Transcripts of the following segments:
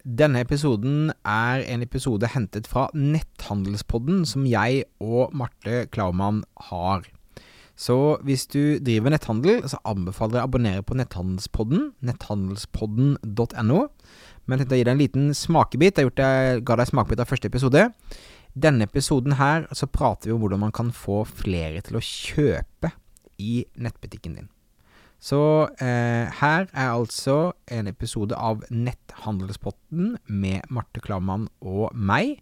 Denne episoden er en episode hentet fra Netthandelspodden som jeg og Marte Klaumann har. Så hvis du driver netthandel, så anbefaler jeg å abonnere på Netthandelspodden, netthandelspodden.no. Men jeg tenkte å gi deg en liten smakebit. Jeg, jeg ga deg smakebit av første episode. Denne episoden her så prater vi om hvordan man kan få flere til å kjøpe i nettbutikken din. Så eh, her er altså en episode av Netthandelspotten med Marte Klammann og meg.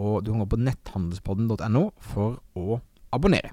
Og du kan gå på netthandelspodden.no for å abonnere.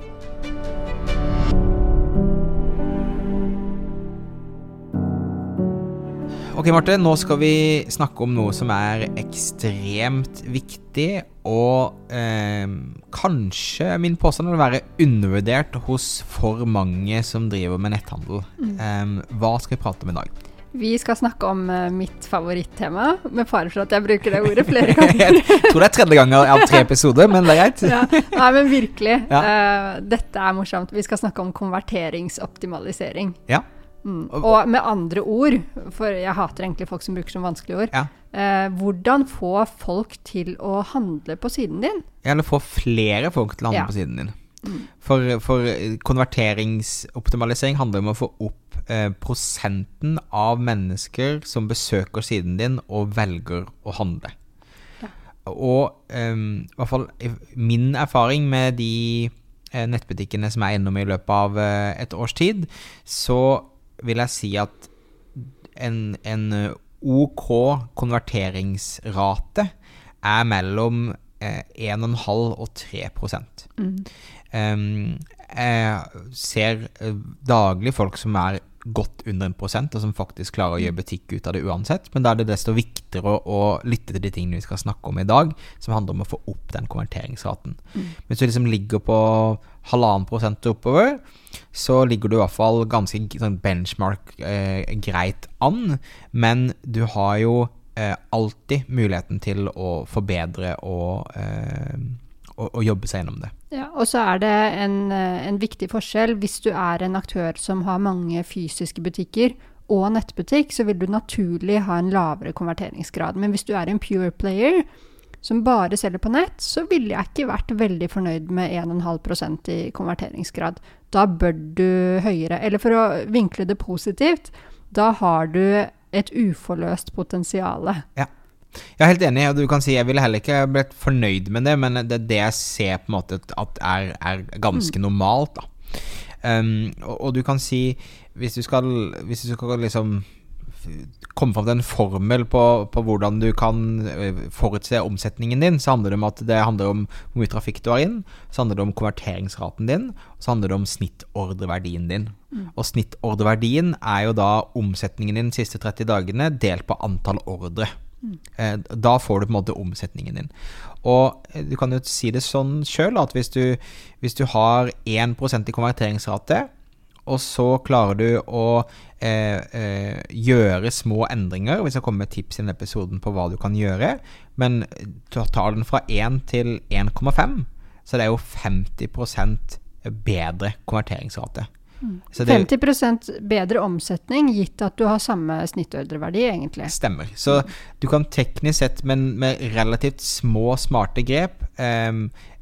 Ok, Marte, nå skal vi snakke om noe som er ekstremt viktig, og eh, kanskje min påstand vil være undervurdert hos for mange som driver med netthandel. Mm. Eh, hva skal vi prate om i dag? Vi skal snakke om uh, mitt favorittema, med fare for at jeg bruker det ordet flere ganger. jeg tror det er tredje gang av tre episoder, men det er greit. ja. Nei, men virkelig. Ja. Uh, dette er morsomt. Vi skal snakke om konverteringsoptimalisering. Ja. Mm. Og med andre ord, for jeg hater egentlig folk som bruker som vanskelige ord, ja. eh, hvordan få folk til å handle på siden din? Eller få flere folk til å handle ja. på siden din. Mm. For, for, konverteringsoptimalisering handler om å få opp eh, prosenten av mennesker som besøker siden din og velger å handle. Ja. Og eh, i hvert fall min erfaring med de eh, nettbutikkene som er innom i løpet av eh, et års tid, så vil jeg si at en, en eh, OK konverteringsrate er mellom eh, 1,5 og 3 mm. um, Jeg ser eh, daglig folk som er godt under 1 prosent, og som faktisk klarer å gjøre butikk ut av det uansett. Men da er det desto viktigere å, å lytte til de tingene vi skal snakke om i dag, som handler om å få opp den konverteringsraten. Mm. Hvis du liksom ligger på halvannen prosent oppover, så ligger du i hvert fall ganske sånn benchmark eh, greit an. Men du har jo eh, alltid muligheten til å forbedre og eh, å, jobbe seg gjennom det. Ja, Og så er det en, en, viktig forskjell. Hvis du er en aktør som har mange fysiske butikker og nettbutikk, så vil du naturlig ha en lavere konverteringsgrad. Men hvis du er en pure player som bare selger på nett, så ville jeg ikke vært veldig fornøyd med 1,5% i konverteringsgrad. Da bør du høyere. Eller for å vinkle det positivt, da har du et uforløst potensial. Ja. Jeg er helt enig, og du kan si jeg ville heller ikke blitt fornøyd med det, men det er det jeg ser på en måte at er, er ganske mm. normalt, da. Um, og, og, du kan si Hvis du skal, hvis du skal liksom komme fram til en formel på, på, hvordan du kan eh, forutse omsetningen din, så handler det om at det handler om hvor mye trafikk du har inn, så handler det om konverteringsraten din, og så handler det om snittordreverdien din. Mm. Og snittordreverdien er jo da omsetningen din de siste 30 dagene delt på antall ordre. Mm. da får du på en måte omsetningen din. Og eh, du kan jo si det sånn sjøl at hvis du, hvis du har 1 i konverteringsrate, og så klarer du å eh, eh, gjøre små endringer Vi skal komme med tips i denne episoden på hva du kan gjøre. Men tar den fra 1 til 1,5, så det er jo 50 bedre konverteringsrate. Mm. Det, 50% bedre omsetning gitt at du har samme snittordreverdi, egentlig. Stemmer. Så du kan teknisk sett, men med relativt små, smarte grep, eh,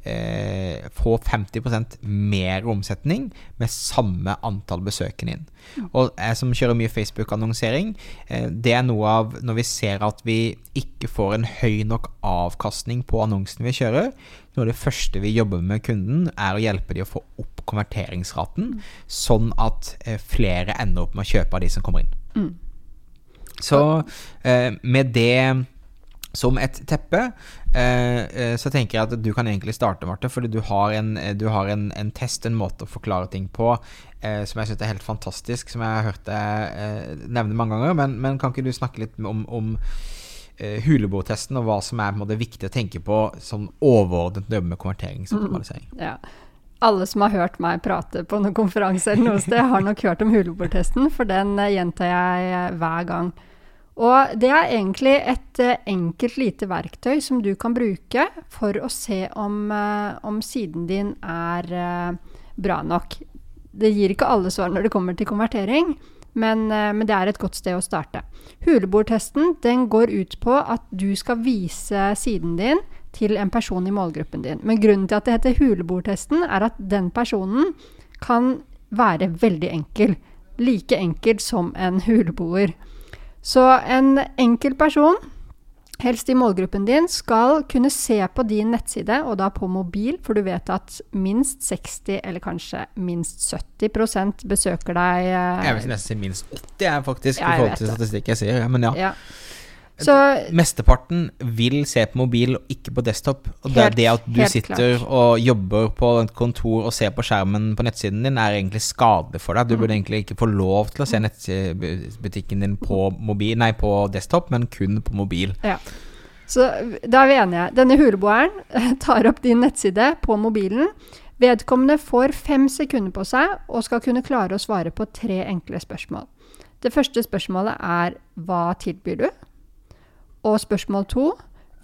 eh, få 50 mer omsetning med samme antall besøkende inn. Og jeg som kjører mye Facebook-annonsering, eh, det er noe av når vi ser at vi ikke får en høy nok avkastning på annonsene vi kjører. Noe av det første vi jobber med kunden, er å hjelpe dem å få opp konverteringsraten, mm. sånn at eh, flere ender opp med å kjøpe av de som kommer inn. Mm. Så eh, med det som et teppe, eh, eh, så tenker jeg at du kan egentlig starte, Marte. Fordi du har, en, du har en, en, test, en måte å forklare ting på, eh, som jeg syns er helt fantastisk. Som jeg har hørt deg eh, nevne mange ganger. Men, men, kan ikke du snakke litt om, om eh, huleboertesten og hva som er måte, viktig å tenke på sånn overordnet når du jobber med konverteringsoptimalisering. Ja. Alle som har hørt meg prate på noen konferanse eller noe sted, har nok hørt om huleboertesten, for den eh, gjentar jeg eh, hver gang. Og det er egentlig et eh, enkelt lite verktøy som du kan bruke for å se om, eh, om siden din er eh, bra nok. Det gir ikke alle svar når det kommer til konvertering, men, men det er et godt sted å starte. Hulebordtesten den går ut på at du skal vise siden din til en person i målgruppen din. Men grunnen til at det heter hulebordtesten, er at den personen kan være veldig enkel. Like enkel som en huleboer. Så en enkel person, helst i målgruppen din, skal kunne se på din nettside, og da på mobil, for du vet at minst 60, eller kanskje minst 70 besøker deg eh, Jeg vil nesten si minst 80 er faktisk i forhold til statistikk jeg sier. Men ja. ja. Så Mesteparten vil se på mobil og ikke på desktop. Og det, Helt- det at du sitter klart. og jobber på et kontor og ser på skjermen på nettsiden din, er egentlig skadelig for deg. Du Mm. burde egentlig ikke få lov til å se nettbutikken din på, mobil, nei, på desktop, men kun på mobil. Ja. Så da er vi enige. Denne huleboeren tar opp din nettside på mobilen. Vedkommende får fem sekunder på seg og skal kunne klare å svare på tre enkle spørsmål. Det første spørsmålet er hva tilbyr du? Og spørsmål to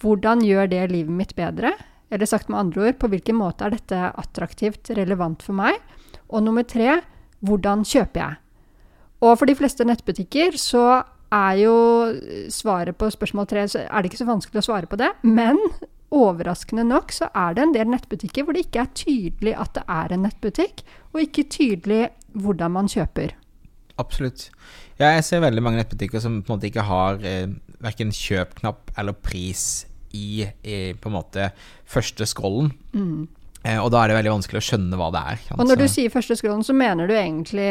hvordan gjør det livet mitt bedre? Eller sagt med andre ord, på hvilken måte er dette attraktivt, relevant for meg? Og nummer tre, hvordan kjøper jeg? Og for de fleste nettbutikker så er jo svaret på spørsmål tre så er det ikke så vanskelig å svare på det. Men overraskende nok så er det en del nettbutikker hvor det ikke er tydelig at det er en nettbutikk, og ikke tydelig hvordan man kjøper. Absolutt. Ja, jeg ser veldig mange nettbutikker som på en måte ikke har eh, verken kjøpknapp eller pris i, i på en måte første scrollen. Eh, og da er det veldig vanskelig å skjønne hva det er. Og når du Altså- sier første scrollen, så mener du egentlig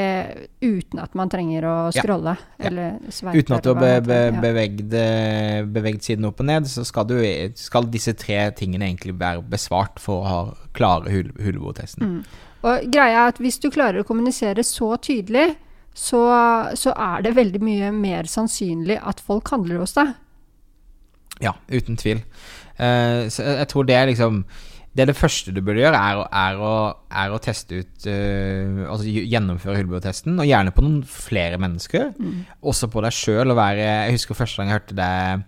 uten at man trenger å Ja. scrolle? Ja. Eller sveipe? Uten at du har be, be. Ja. bevegd, siden opp og ned, så skal, du, skal disse tre tingene egentlig være besvart for å ha klare hul, huleboertesten. Og greia er at hvis du klarer å kommunisere så tydelig, så, så er det veldig mye mer sannsynlig at folk handler hos deg. Ja, uten tvil. Uh, så jeg, tror det er liksom Det er det første du burde gjøre, er, er, å, er å teste ut uh, Altså gj- gjennomføre huleboertesten, og gjerne på noen flere mennesker. Også på deg sjøl å være Jeg husker første gang jeg hørte deg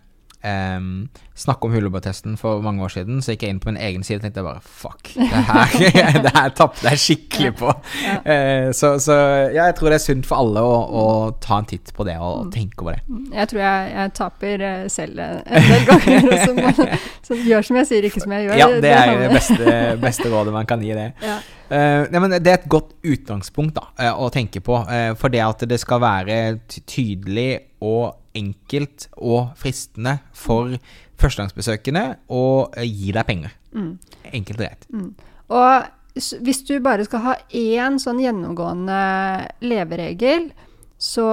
um, snakke om hulebåttesten for mange år siden, så gikk jeg inn på min egen side og tenkte bare Fuck, det her, det her tapte jeg skikkelig på. Eh, så, så ja, jeg tror det er sunt for alle å, å ta en titt på det og tenke over det. Jeg tror jeg, jeg taper eh, selv en del ganger. Så, man, så gjør som jeg sier, ikke som jeg gjør. Ja, det er det beste, beste rådet man kan gi det. Ja. Uh, nei, men det er et godt utgangspunkt da, uh, å tenke på. eh, for det at det skal være tydelig og enkelt og fristende for førstegangsbesøkende å eh, gi deg penger. Enkelt og greit. Og hvis du bare skal ha én sånn gjennomgående leveregel, så,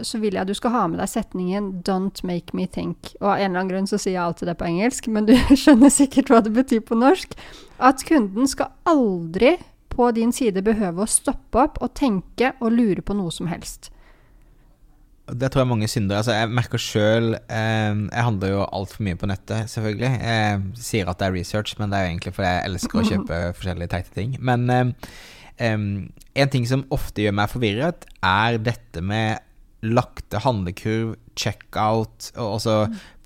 så vil jeg du skal ha med deg setningen 'Don't make me think'. Og av en eller annen grunn så sier jeg alltid det på engelsk, men du skjønner sikkert hva det betyr på norsk. At kunden skal aldri på din side behøve å stoppe opp og tenke og lure på noe som helst. Det tror jeg mange synder. Altså, jeg merker sjøl eh, Jeg handler jo altfor mye på nettet, selvfølgelig. Jeg sier at det er research, men det er jo egentlig fordi jeg elsker å kjøpe forskjellige teite ting. Men eh, eh, en ting som ofte gjør meg forvirret, er dette med lagte handlekurv, checkout, og også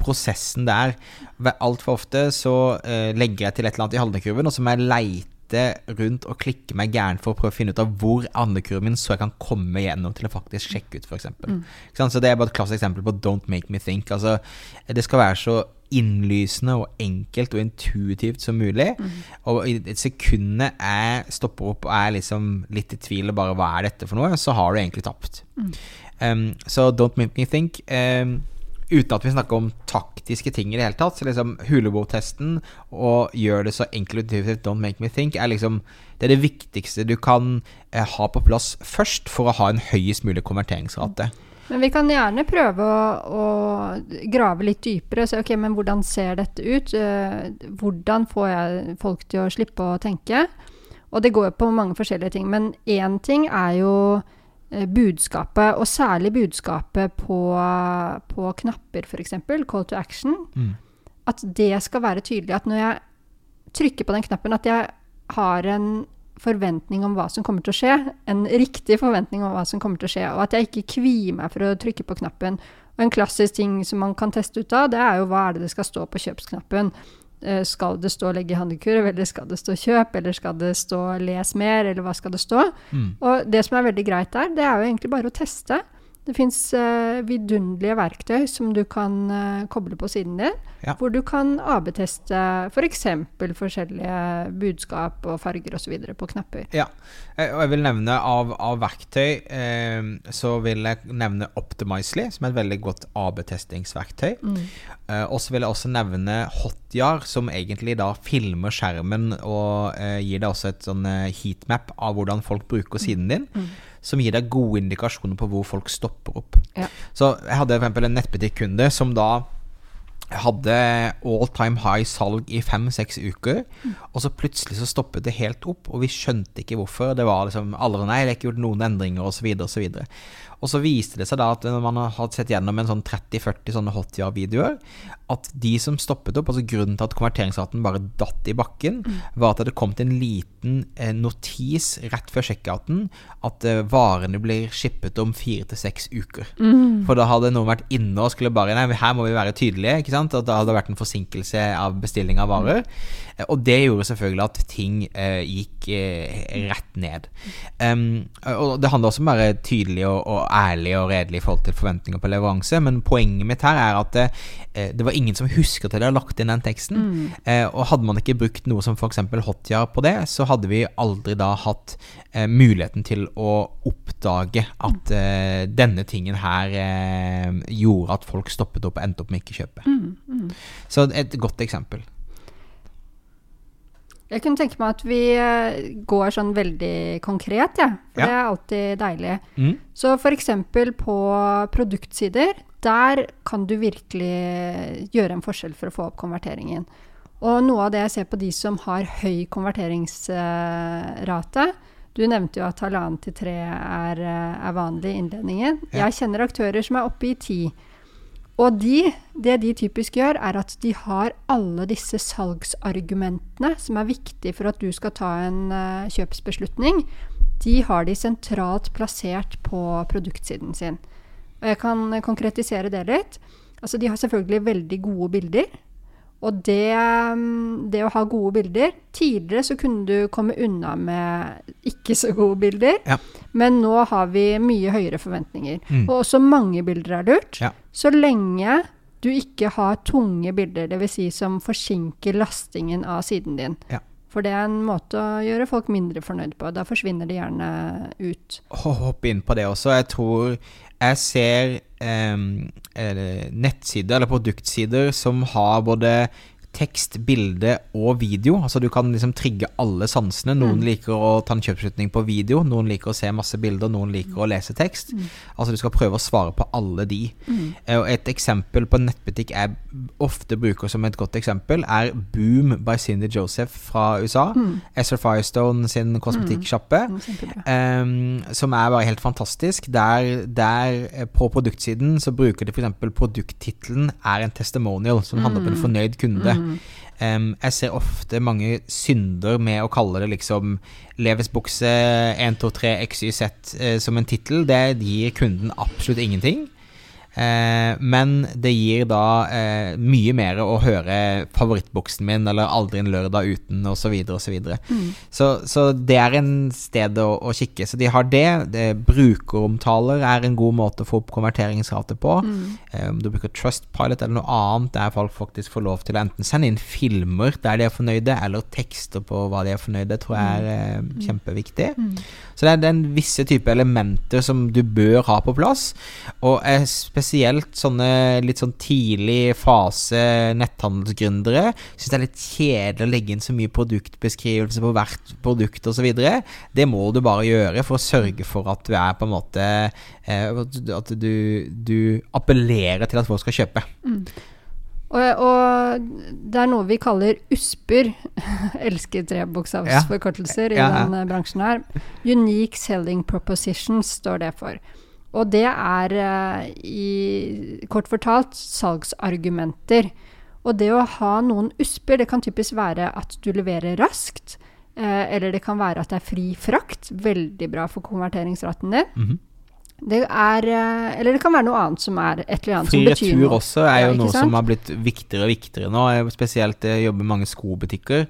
prosessen der. Altfor ofte så eh, legger jeg til et eller annet i handlekurven, og så må jeg leite rundt og klikke meg gæren for å prøve å finne ut av hvor handlekurven min, så jeg kan komme gjennom til å faktisk sjekke ut, f.eks. Mm. Så det er bare et klassisk eksempel på 'don't make me think'. Altså, det skal være så innlysende og enkelt og intuitivt som mulig. Og i et sekund jeg stopper opp og er liksom litt i tvil og bare 'hva er dette for noe', så har du egentlig tapt. Um, så 'don't make me think'. Um, uten at vi snakker om taktiske ting i det hele tatt. Så liksom Hulebo-testen og gjør det så enkelt og 'don't make me think', er liksom Det er det viktigste du kan eh, ha på plass først for å ha en høyest mulig konverteringsrate. Men vi kan gjerne prøve å, å grave litt dypere og se ok, men hvordan ser dette ut? Eh, Hvordan får jeg folk til å slippe å tenke? Og det går på mange forskjellige ting. Men én ting er jo budskapet, og særlig budskapet på, på knapper, f.eks., call to action, Mm. at det skal være tydelig at når jeg trykker på den knappen, at jeg har en forventning om hva som kommer til å skje, en riktig forventning om hva som kommer til å skje, og at jeg ikke kvier meg for å trykke på knappen. Og en klassisk ting som man kan teste ut av, det er jo hva er det det skal stå på kjøpsknappen. Eh, Skal det stå 'legge i handlekurv', eller skal det stå 'kjøp', eller skal det stå 'les mer', eller hva skal det stå? Mm. Og det som er veldig greit der, det er jo egentlig bare å teste. Det fins uh, vidunderlige verktøy som du kan uh, koble på siden din, Ja. hvor du kan AB-teste f.eks. For forskjellige budskap og farger osv. på knapper. Ja, eh, og jeg vil nevne av, av verktøy eh, Så vil jeg nevne Optimizely, som er et veldig godt AB-testingsverktøy. Eh, og så vil jeg også nevne Hotjar, som egentlig da filmer skjermen og eh, gir deg også et sånn eh, heatmap av hvordan folk bruker siden din. Som gir deg gode indikasjoner på hvor folk stopper opp. Ja. Så jeg hadde eksempel en nettbutikkunde som da hadde all time high salg i fem-seks uker. Og så plutselig så stoppet det helt opp, og vi skjønte ikke hvorfor. Det var liksom aldri nei, det er ikke gjort noen endringer, osv. videre Og så viste det seg da at når man hadde sett gjennom en sånn 30-40 sånne hotjar-videoer, at de som stoppet opp, altså grunnen til at konverteringsraten bare datt i bakken, var at det kom til en liten eh, notis rett før sjekkouten at eh, varene blir shippet om fire til seks uker. For da hadde noen vært inne og skulle bare Nei, her må vi være tydelige, ikke sant? At det hadde vært en forsinkelse av bestilling av varer. Eh, Og det gjorde selvfølgelig at ting eh, gikk eh, rett ned. Um, og det handler også om å være tydelig og, og ærlig og redelig i forhold til forventninger på leveranse, men poenget mitt her er at det, eh, det var ingen som husket at de har lagt inn den teksten. Eh, og hadde man ikke brukt noe som f.eks. Hotjar på det, så hadde vi aldri da hatt eh, muligheten til å oppdage at eh, denne tingen her gjorde at folk stoppet opp og endte opp med ikke kjøpe. Så et godt eksempel. Jeg kunne tenke meg at vi eh, går sånn veldig konkret, ja. For Ja. det er alltid deilig. Mm. Så f.eks. på produktsider, der kan du virkelig gjøre en forskjell for å få opp konverteringen. Og noe av det jeg ser på de som har høy konverteringsrate Du nevnte jo at halvannen til tre er, eh, er vanlig i innledningen. Ja. Jeg kjenner aktører som er oppe i ti. Og de, det de typisk gjør, er at de har alle disse salgsargumentene som er viktige for at du skal ta en uh, kjøpsbeslutning. De har de sentralt plassert på produktsiden sin. Og jeg kan konkretisere det litt. Altså, de har selvfølgelig veldig gode bilder. Og det, mm, det å ha gode bilder Tidligere så kunne du komme unna med ikke så gode bilder. Ja. Men nå har vi mye høyere forventninger. Mm. Og også mange bilder er lurt. Ja. Så lenge du ikke har tunge bilder, dvs. Si som forsinker lastingen av siden din. Ja. For det er en måte å gjøre folk mindre fornøyd på. Da forsvinner de gjerne ut. Hopp inn på det også. Jeg tror jeg ser eh, nettsider eller produktsider som har både tekst, bilde og video. Altså Du kan liksom trigge alle sansene. Noen liker å ta en kjøpsslutning på video, noen liker å se masse bilder, noen liker å lese tekst. Altså Du skal prøve å svare på alle de. Mm. Og Et eksempel på en nettbutikk jeg ofte bruker som et godt eksempel, er Boom by Cindy Joseph fra USA. Esther Firestone sin kosmetikksjappe. Mm, Kjempebra. Ehm, som er bare helt fantastisk. Der, der eh, på produktsiden så bruker de f.eks. produkttittelen er en testimonial, som handler om en fornøyd kunde. Ehm, jeg ser ofte mange synder med å kalle det liksom Leves bukse 1, 2, 3, XYZ uh, som en tittel. Det gir kunden absolutt ingenting. Eh, men det gir da eh, mye mer å høre favorittbuksen min eller aldri en lørdag uten osv. Så, videre, og så, videre. så Så det er en sted å, å kikke. Så de har det. det. Brukeromtaler er en god måte å få opp konverteringsrate på. Eh, Om du bruker Trustpilot eller noe annet der folk faktisk får lov til å enten sende inn filmer der de er fornøyde, eller tekster på hva de er fornøyde, tror jeg er eh, kjempeviktig. Så det er den visse type elementer som du bør ha på plass. Og eh, spesielt sånne litt sånn tidlig fase netthandelsgründere syns det er litt kjedelig å legge inn så mye produktbeskrivelse på hvert produkt osv. Det må du bare gjøre for å sørge for at du er på en måte eh, At du, du appellerer til at folk skal kjøpe. Og, og, det er noe vi kaller USPer. Elsker trebokstavsforkortelser ja. i ja, i denne bransjen her. Unique Selling Propositions står det for. Og det er uh, i kort fortalt salgsargumenter. Og det å ha noen USPer, det kan typisk være at du leverer raskt. Uh, eller det kan være at det er fri frakt. Veldig bra for konverteringsraten din. Mm -hmm. Det er uh, Eller det kan være noe annet som er et eller annet fri som betyr noe. Fri retur også er jo ja, noe sant? som har blitt viktigere og viktigere nå. Spesielt jeg jobber mange skobutikker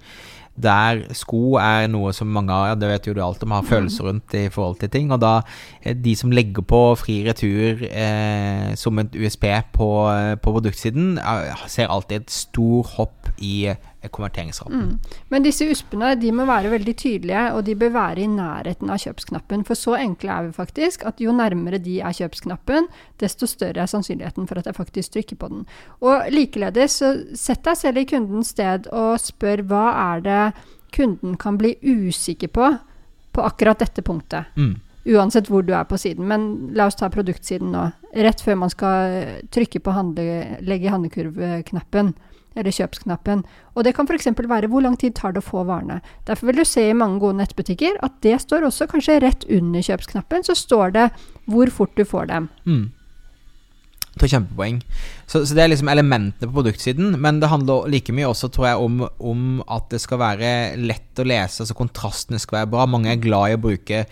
der sko er noe som mange har, ja, det vet jo du alt om, har følelser rundt i forhold til ting. Og da eh, de som legger på fri retur eh, som et USP på, eh, på produktsiden, ser alltid et stor hopp i konverteringsraten. Mm. Men disse USP-ene de må være veldig tydelige, og de bør være i nærheten av kjøpsknappen. For så enkle er vi faktisk at jo nærmere de er kjøpsknappen, desto større er sannsynligheten for at jeg faktisk trykker på den. Og likeledes, så sett deg selv i kundens sted og spør hva er det kunden kan bli usikker på på akkurat dette punktet. Mm. Uansett hvor du er på siden. Men la oss ta produktsiden nå. Rett før man skal trykke på handle, legge handlekurvknappen eller kjøpsknappen. Og det kan f.eks. være hvor lang tid tar det å få varene. Derfor vil du se i mange gode nettbutikker at det står også kanskje rett under kjøpsknappen, så står det hvor fort du får dem. Mm. Er kjempepoeng. Så, så, det er liksom elementene på produktsiden, men det handler like mye også, tror jeg, om, om, at det skal være lett å lese, altså kontrastene skal være bra. Mange er glad i å bruke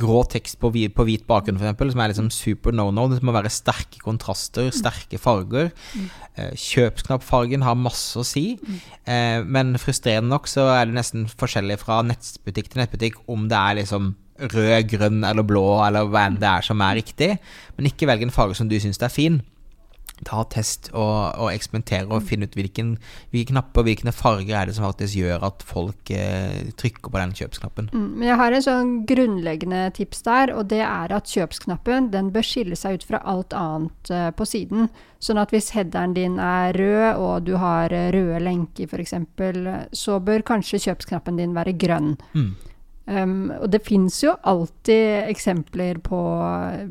grå tekst på, hvit, på hvit bakgrunn, f.eks., som er liksom super no-no. Det må være sterke kontraster, sterke farger. Mm. Eh, kjøpsknappfargen har masse å si, mm. eh, men frustrerende nok så er det nesten forskjellig fra nettbutikk til nettbutikk om det er liksom rød, grønn eller blå, eller hva enn det er som er riktig. Men ikke velg en farge som du syns er fin. Ta test og, og eksperimentere og finne ut hvilken, hvilke knapper og hvilke farger er det som faktisk gjør at folk eh, trykker på den kjøpsknappen. Mm, men jeg har en sånn grunnleggende tips der, og det er at kjøpsknappen den bør skille seg ut fra alt annet eh, på siden. Sånn at hvis headeren din er rød, og du har eh, røde lenker f.eks., så bør kanskje kjøpsknappen din være grønn. Mm. Um, og det fins jo alltid eksempler på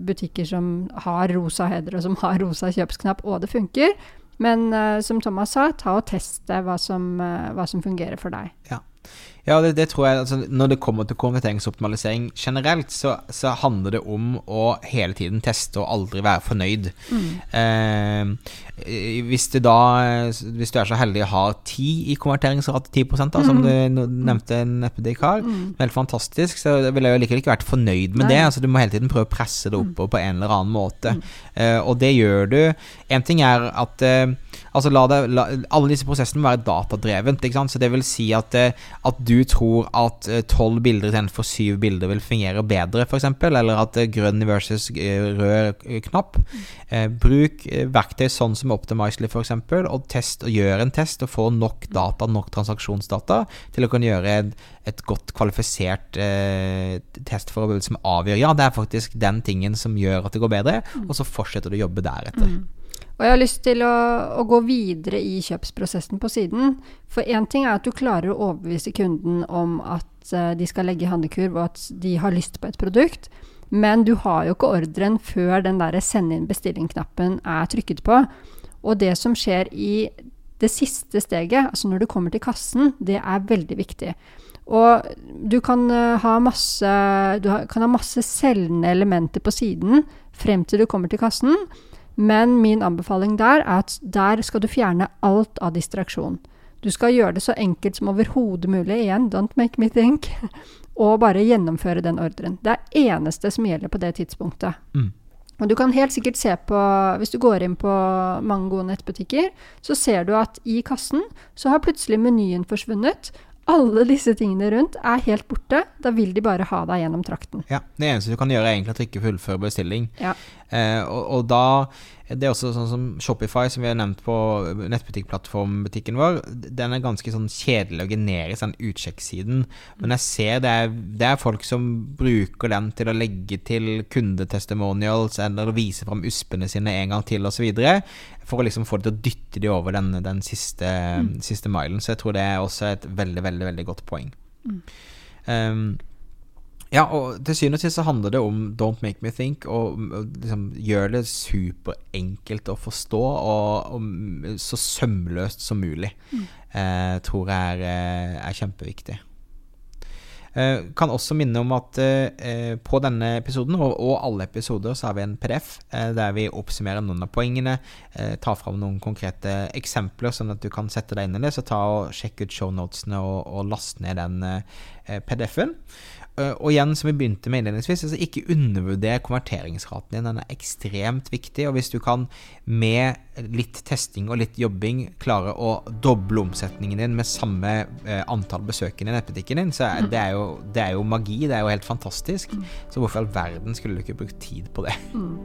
butikker som har rosa heder, og som har rosa kjøpsknapp, og det funker. Men uh, som Thomas sa, ta og test hva som, uh, hva som fungerer for deg. Ja. Ja, det, det, tror jeg altså, Når det kommer til konverteringsoptimalisering generelt, så, så, handler det om å hele tiden teste og aldri være fornøyd. Mm. Eh, hvis du da Hvis du er så heldig å ha 10 i konverteringsrate, 10 da, som mm. du nevnte Nettbutikk har, mm. helt fantastisk, så ville jeg likevel ikke vært fornøyd med Nei. det. Altså, du må hele tiden prøve å presse det oppover mm. på en eller annen måte. Mm. Eh, og det gjør du. En ting er at eh, Altså la det, la, Alle disse prosessene må være datadrevent. Så det vil si at, eh, at du tror at eh, tolv bilder istedenfor syv bilder vil fungere bedre, f.eks. Eller at eh, grønn versus rød knapp. Eh, bruk verktøy sånn som Optimizely f.eks., og test og gjør en test og få nok data, nok transaksjonsdata, til å kunne gjøre et, et godt kvalifisert eh, testforhold som avgjør ja, det er faktisk den tingen som gjør at det går bedre, og så fortsetter du å jobbe deretter. Mm. Og jeg har lyst til å, å, gå videre i kjøpsprosessen på siden. For én ting er at du klarer å overbevise kunden om at uh, de skal legge i handlekurv, og at de har lyst på et produkt. Men du har jo ikke ordren før den der send inn bestilling-knappen er trykket på. Og det som skjer i det siste steget, altså når du kommer til kassen, det er veldig viktig. Og du kan uh, ha masse, du kan ha masse selgende elementer på siden frem til du kommer til kassen. Men min anbefaling der er at der skal du fjerne alt av distraksjon. Du skal gjøre det så enkelt som overhodet mulig, igjen, don't make me think, og bare gjennomføre den ordren. Det er eneste som gjelder på det tidspunktet. Mm. Og du kan helt sikkert se på, hvis du går inn på mange gode nettbutikker, så ser du at i kassen så har plutselig menyen forsvunnet, alle disse tingene rundt er helt borte. Da vil de bare ha deg gjennom trakten. Ja, Det eneste du kan gjøre, er egentlig å trykke 'fullfør bestilling'. Ja. Eh, og, og, da Det er også sånn som Shopify, som vi har nevnt på nettbutikkplattformbutikken vår. Den er ganske sånn kjedelig og generisk, den utsjekksiden. Men jeg ser det er, det er, folk som bruker den til å legge til kundetestimonials eller vise fram uspene sine en gang til osv for å liksom få det til å dytte de over den, den siste, mm. siste, milen. Så jeg tror det er også et veldig, veldig veldig godt poeng. Mm. Um, Ja, og til syvende og sist så handler det om Don't Make Me Think, og liksom gjør det superenkelt å forstå, og, og så sømløst som mulig. Mm. Uh, tror jeg er, eh, er kjempeviktig. Eh, kan også minne om at eh, på denne episoden, og, alle episoder, så har vi en PDF eh, der vi oppsummerer noen av poengene, eh, tar fram noen konkrete eksempler, sånn at du kan sette deg inn i det. Så ta og sjekk ut shownotene og, og last ned den PDF-en. Eh, og igjen, som vi begynte med innledningsvis, altså ikke undervurder konverteringsraten din. Den er ekstremt viktig. Og hvis du kan med litt testing og litt jobbing klare å doble omsetningen din med samme eh, antall besøkende i nettbutikken din, så er, mm. det, er jo, det, er jo, magi. Det er jo helt fantastisk. Mm. Så hvorfor i all verden skulle du ikke brukt tid på det? Mm.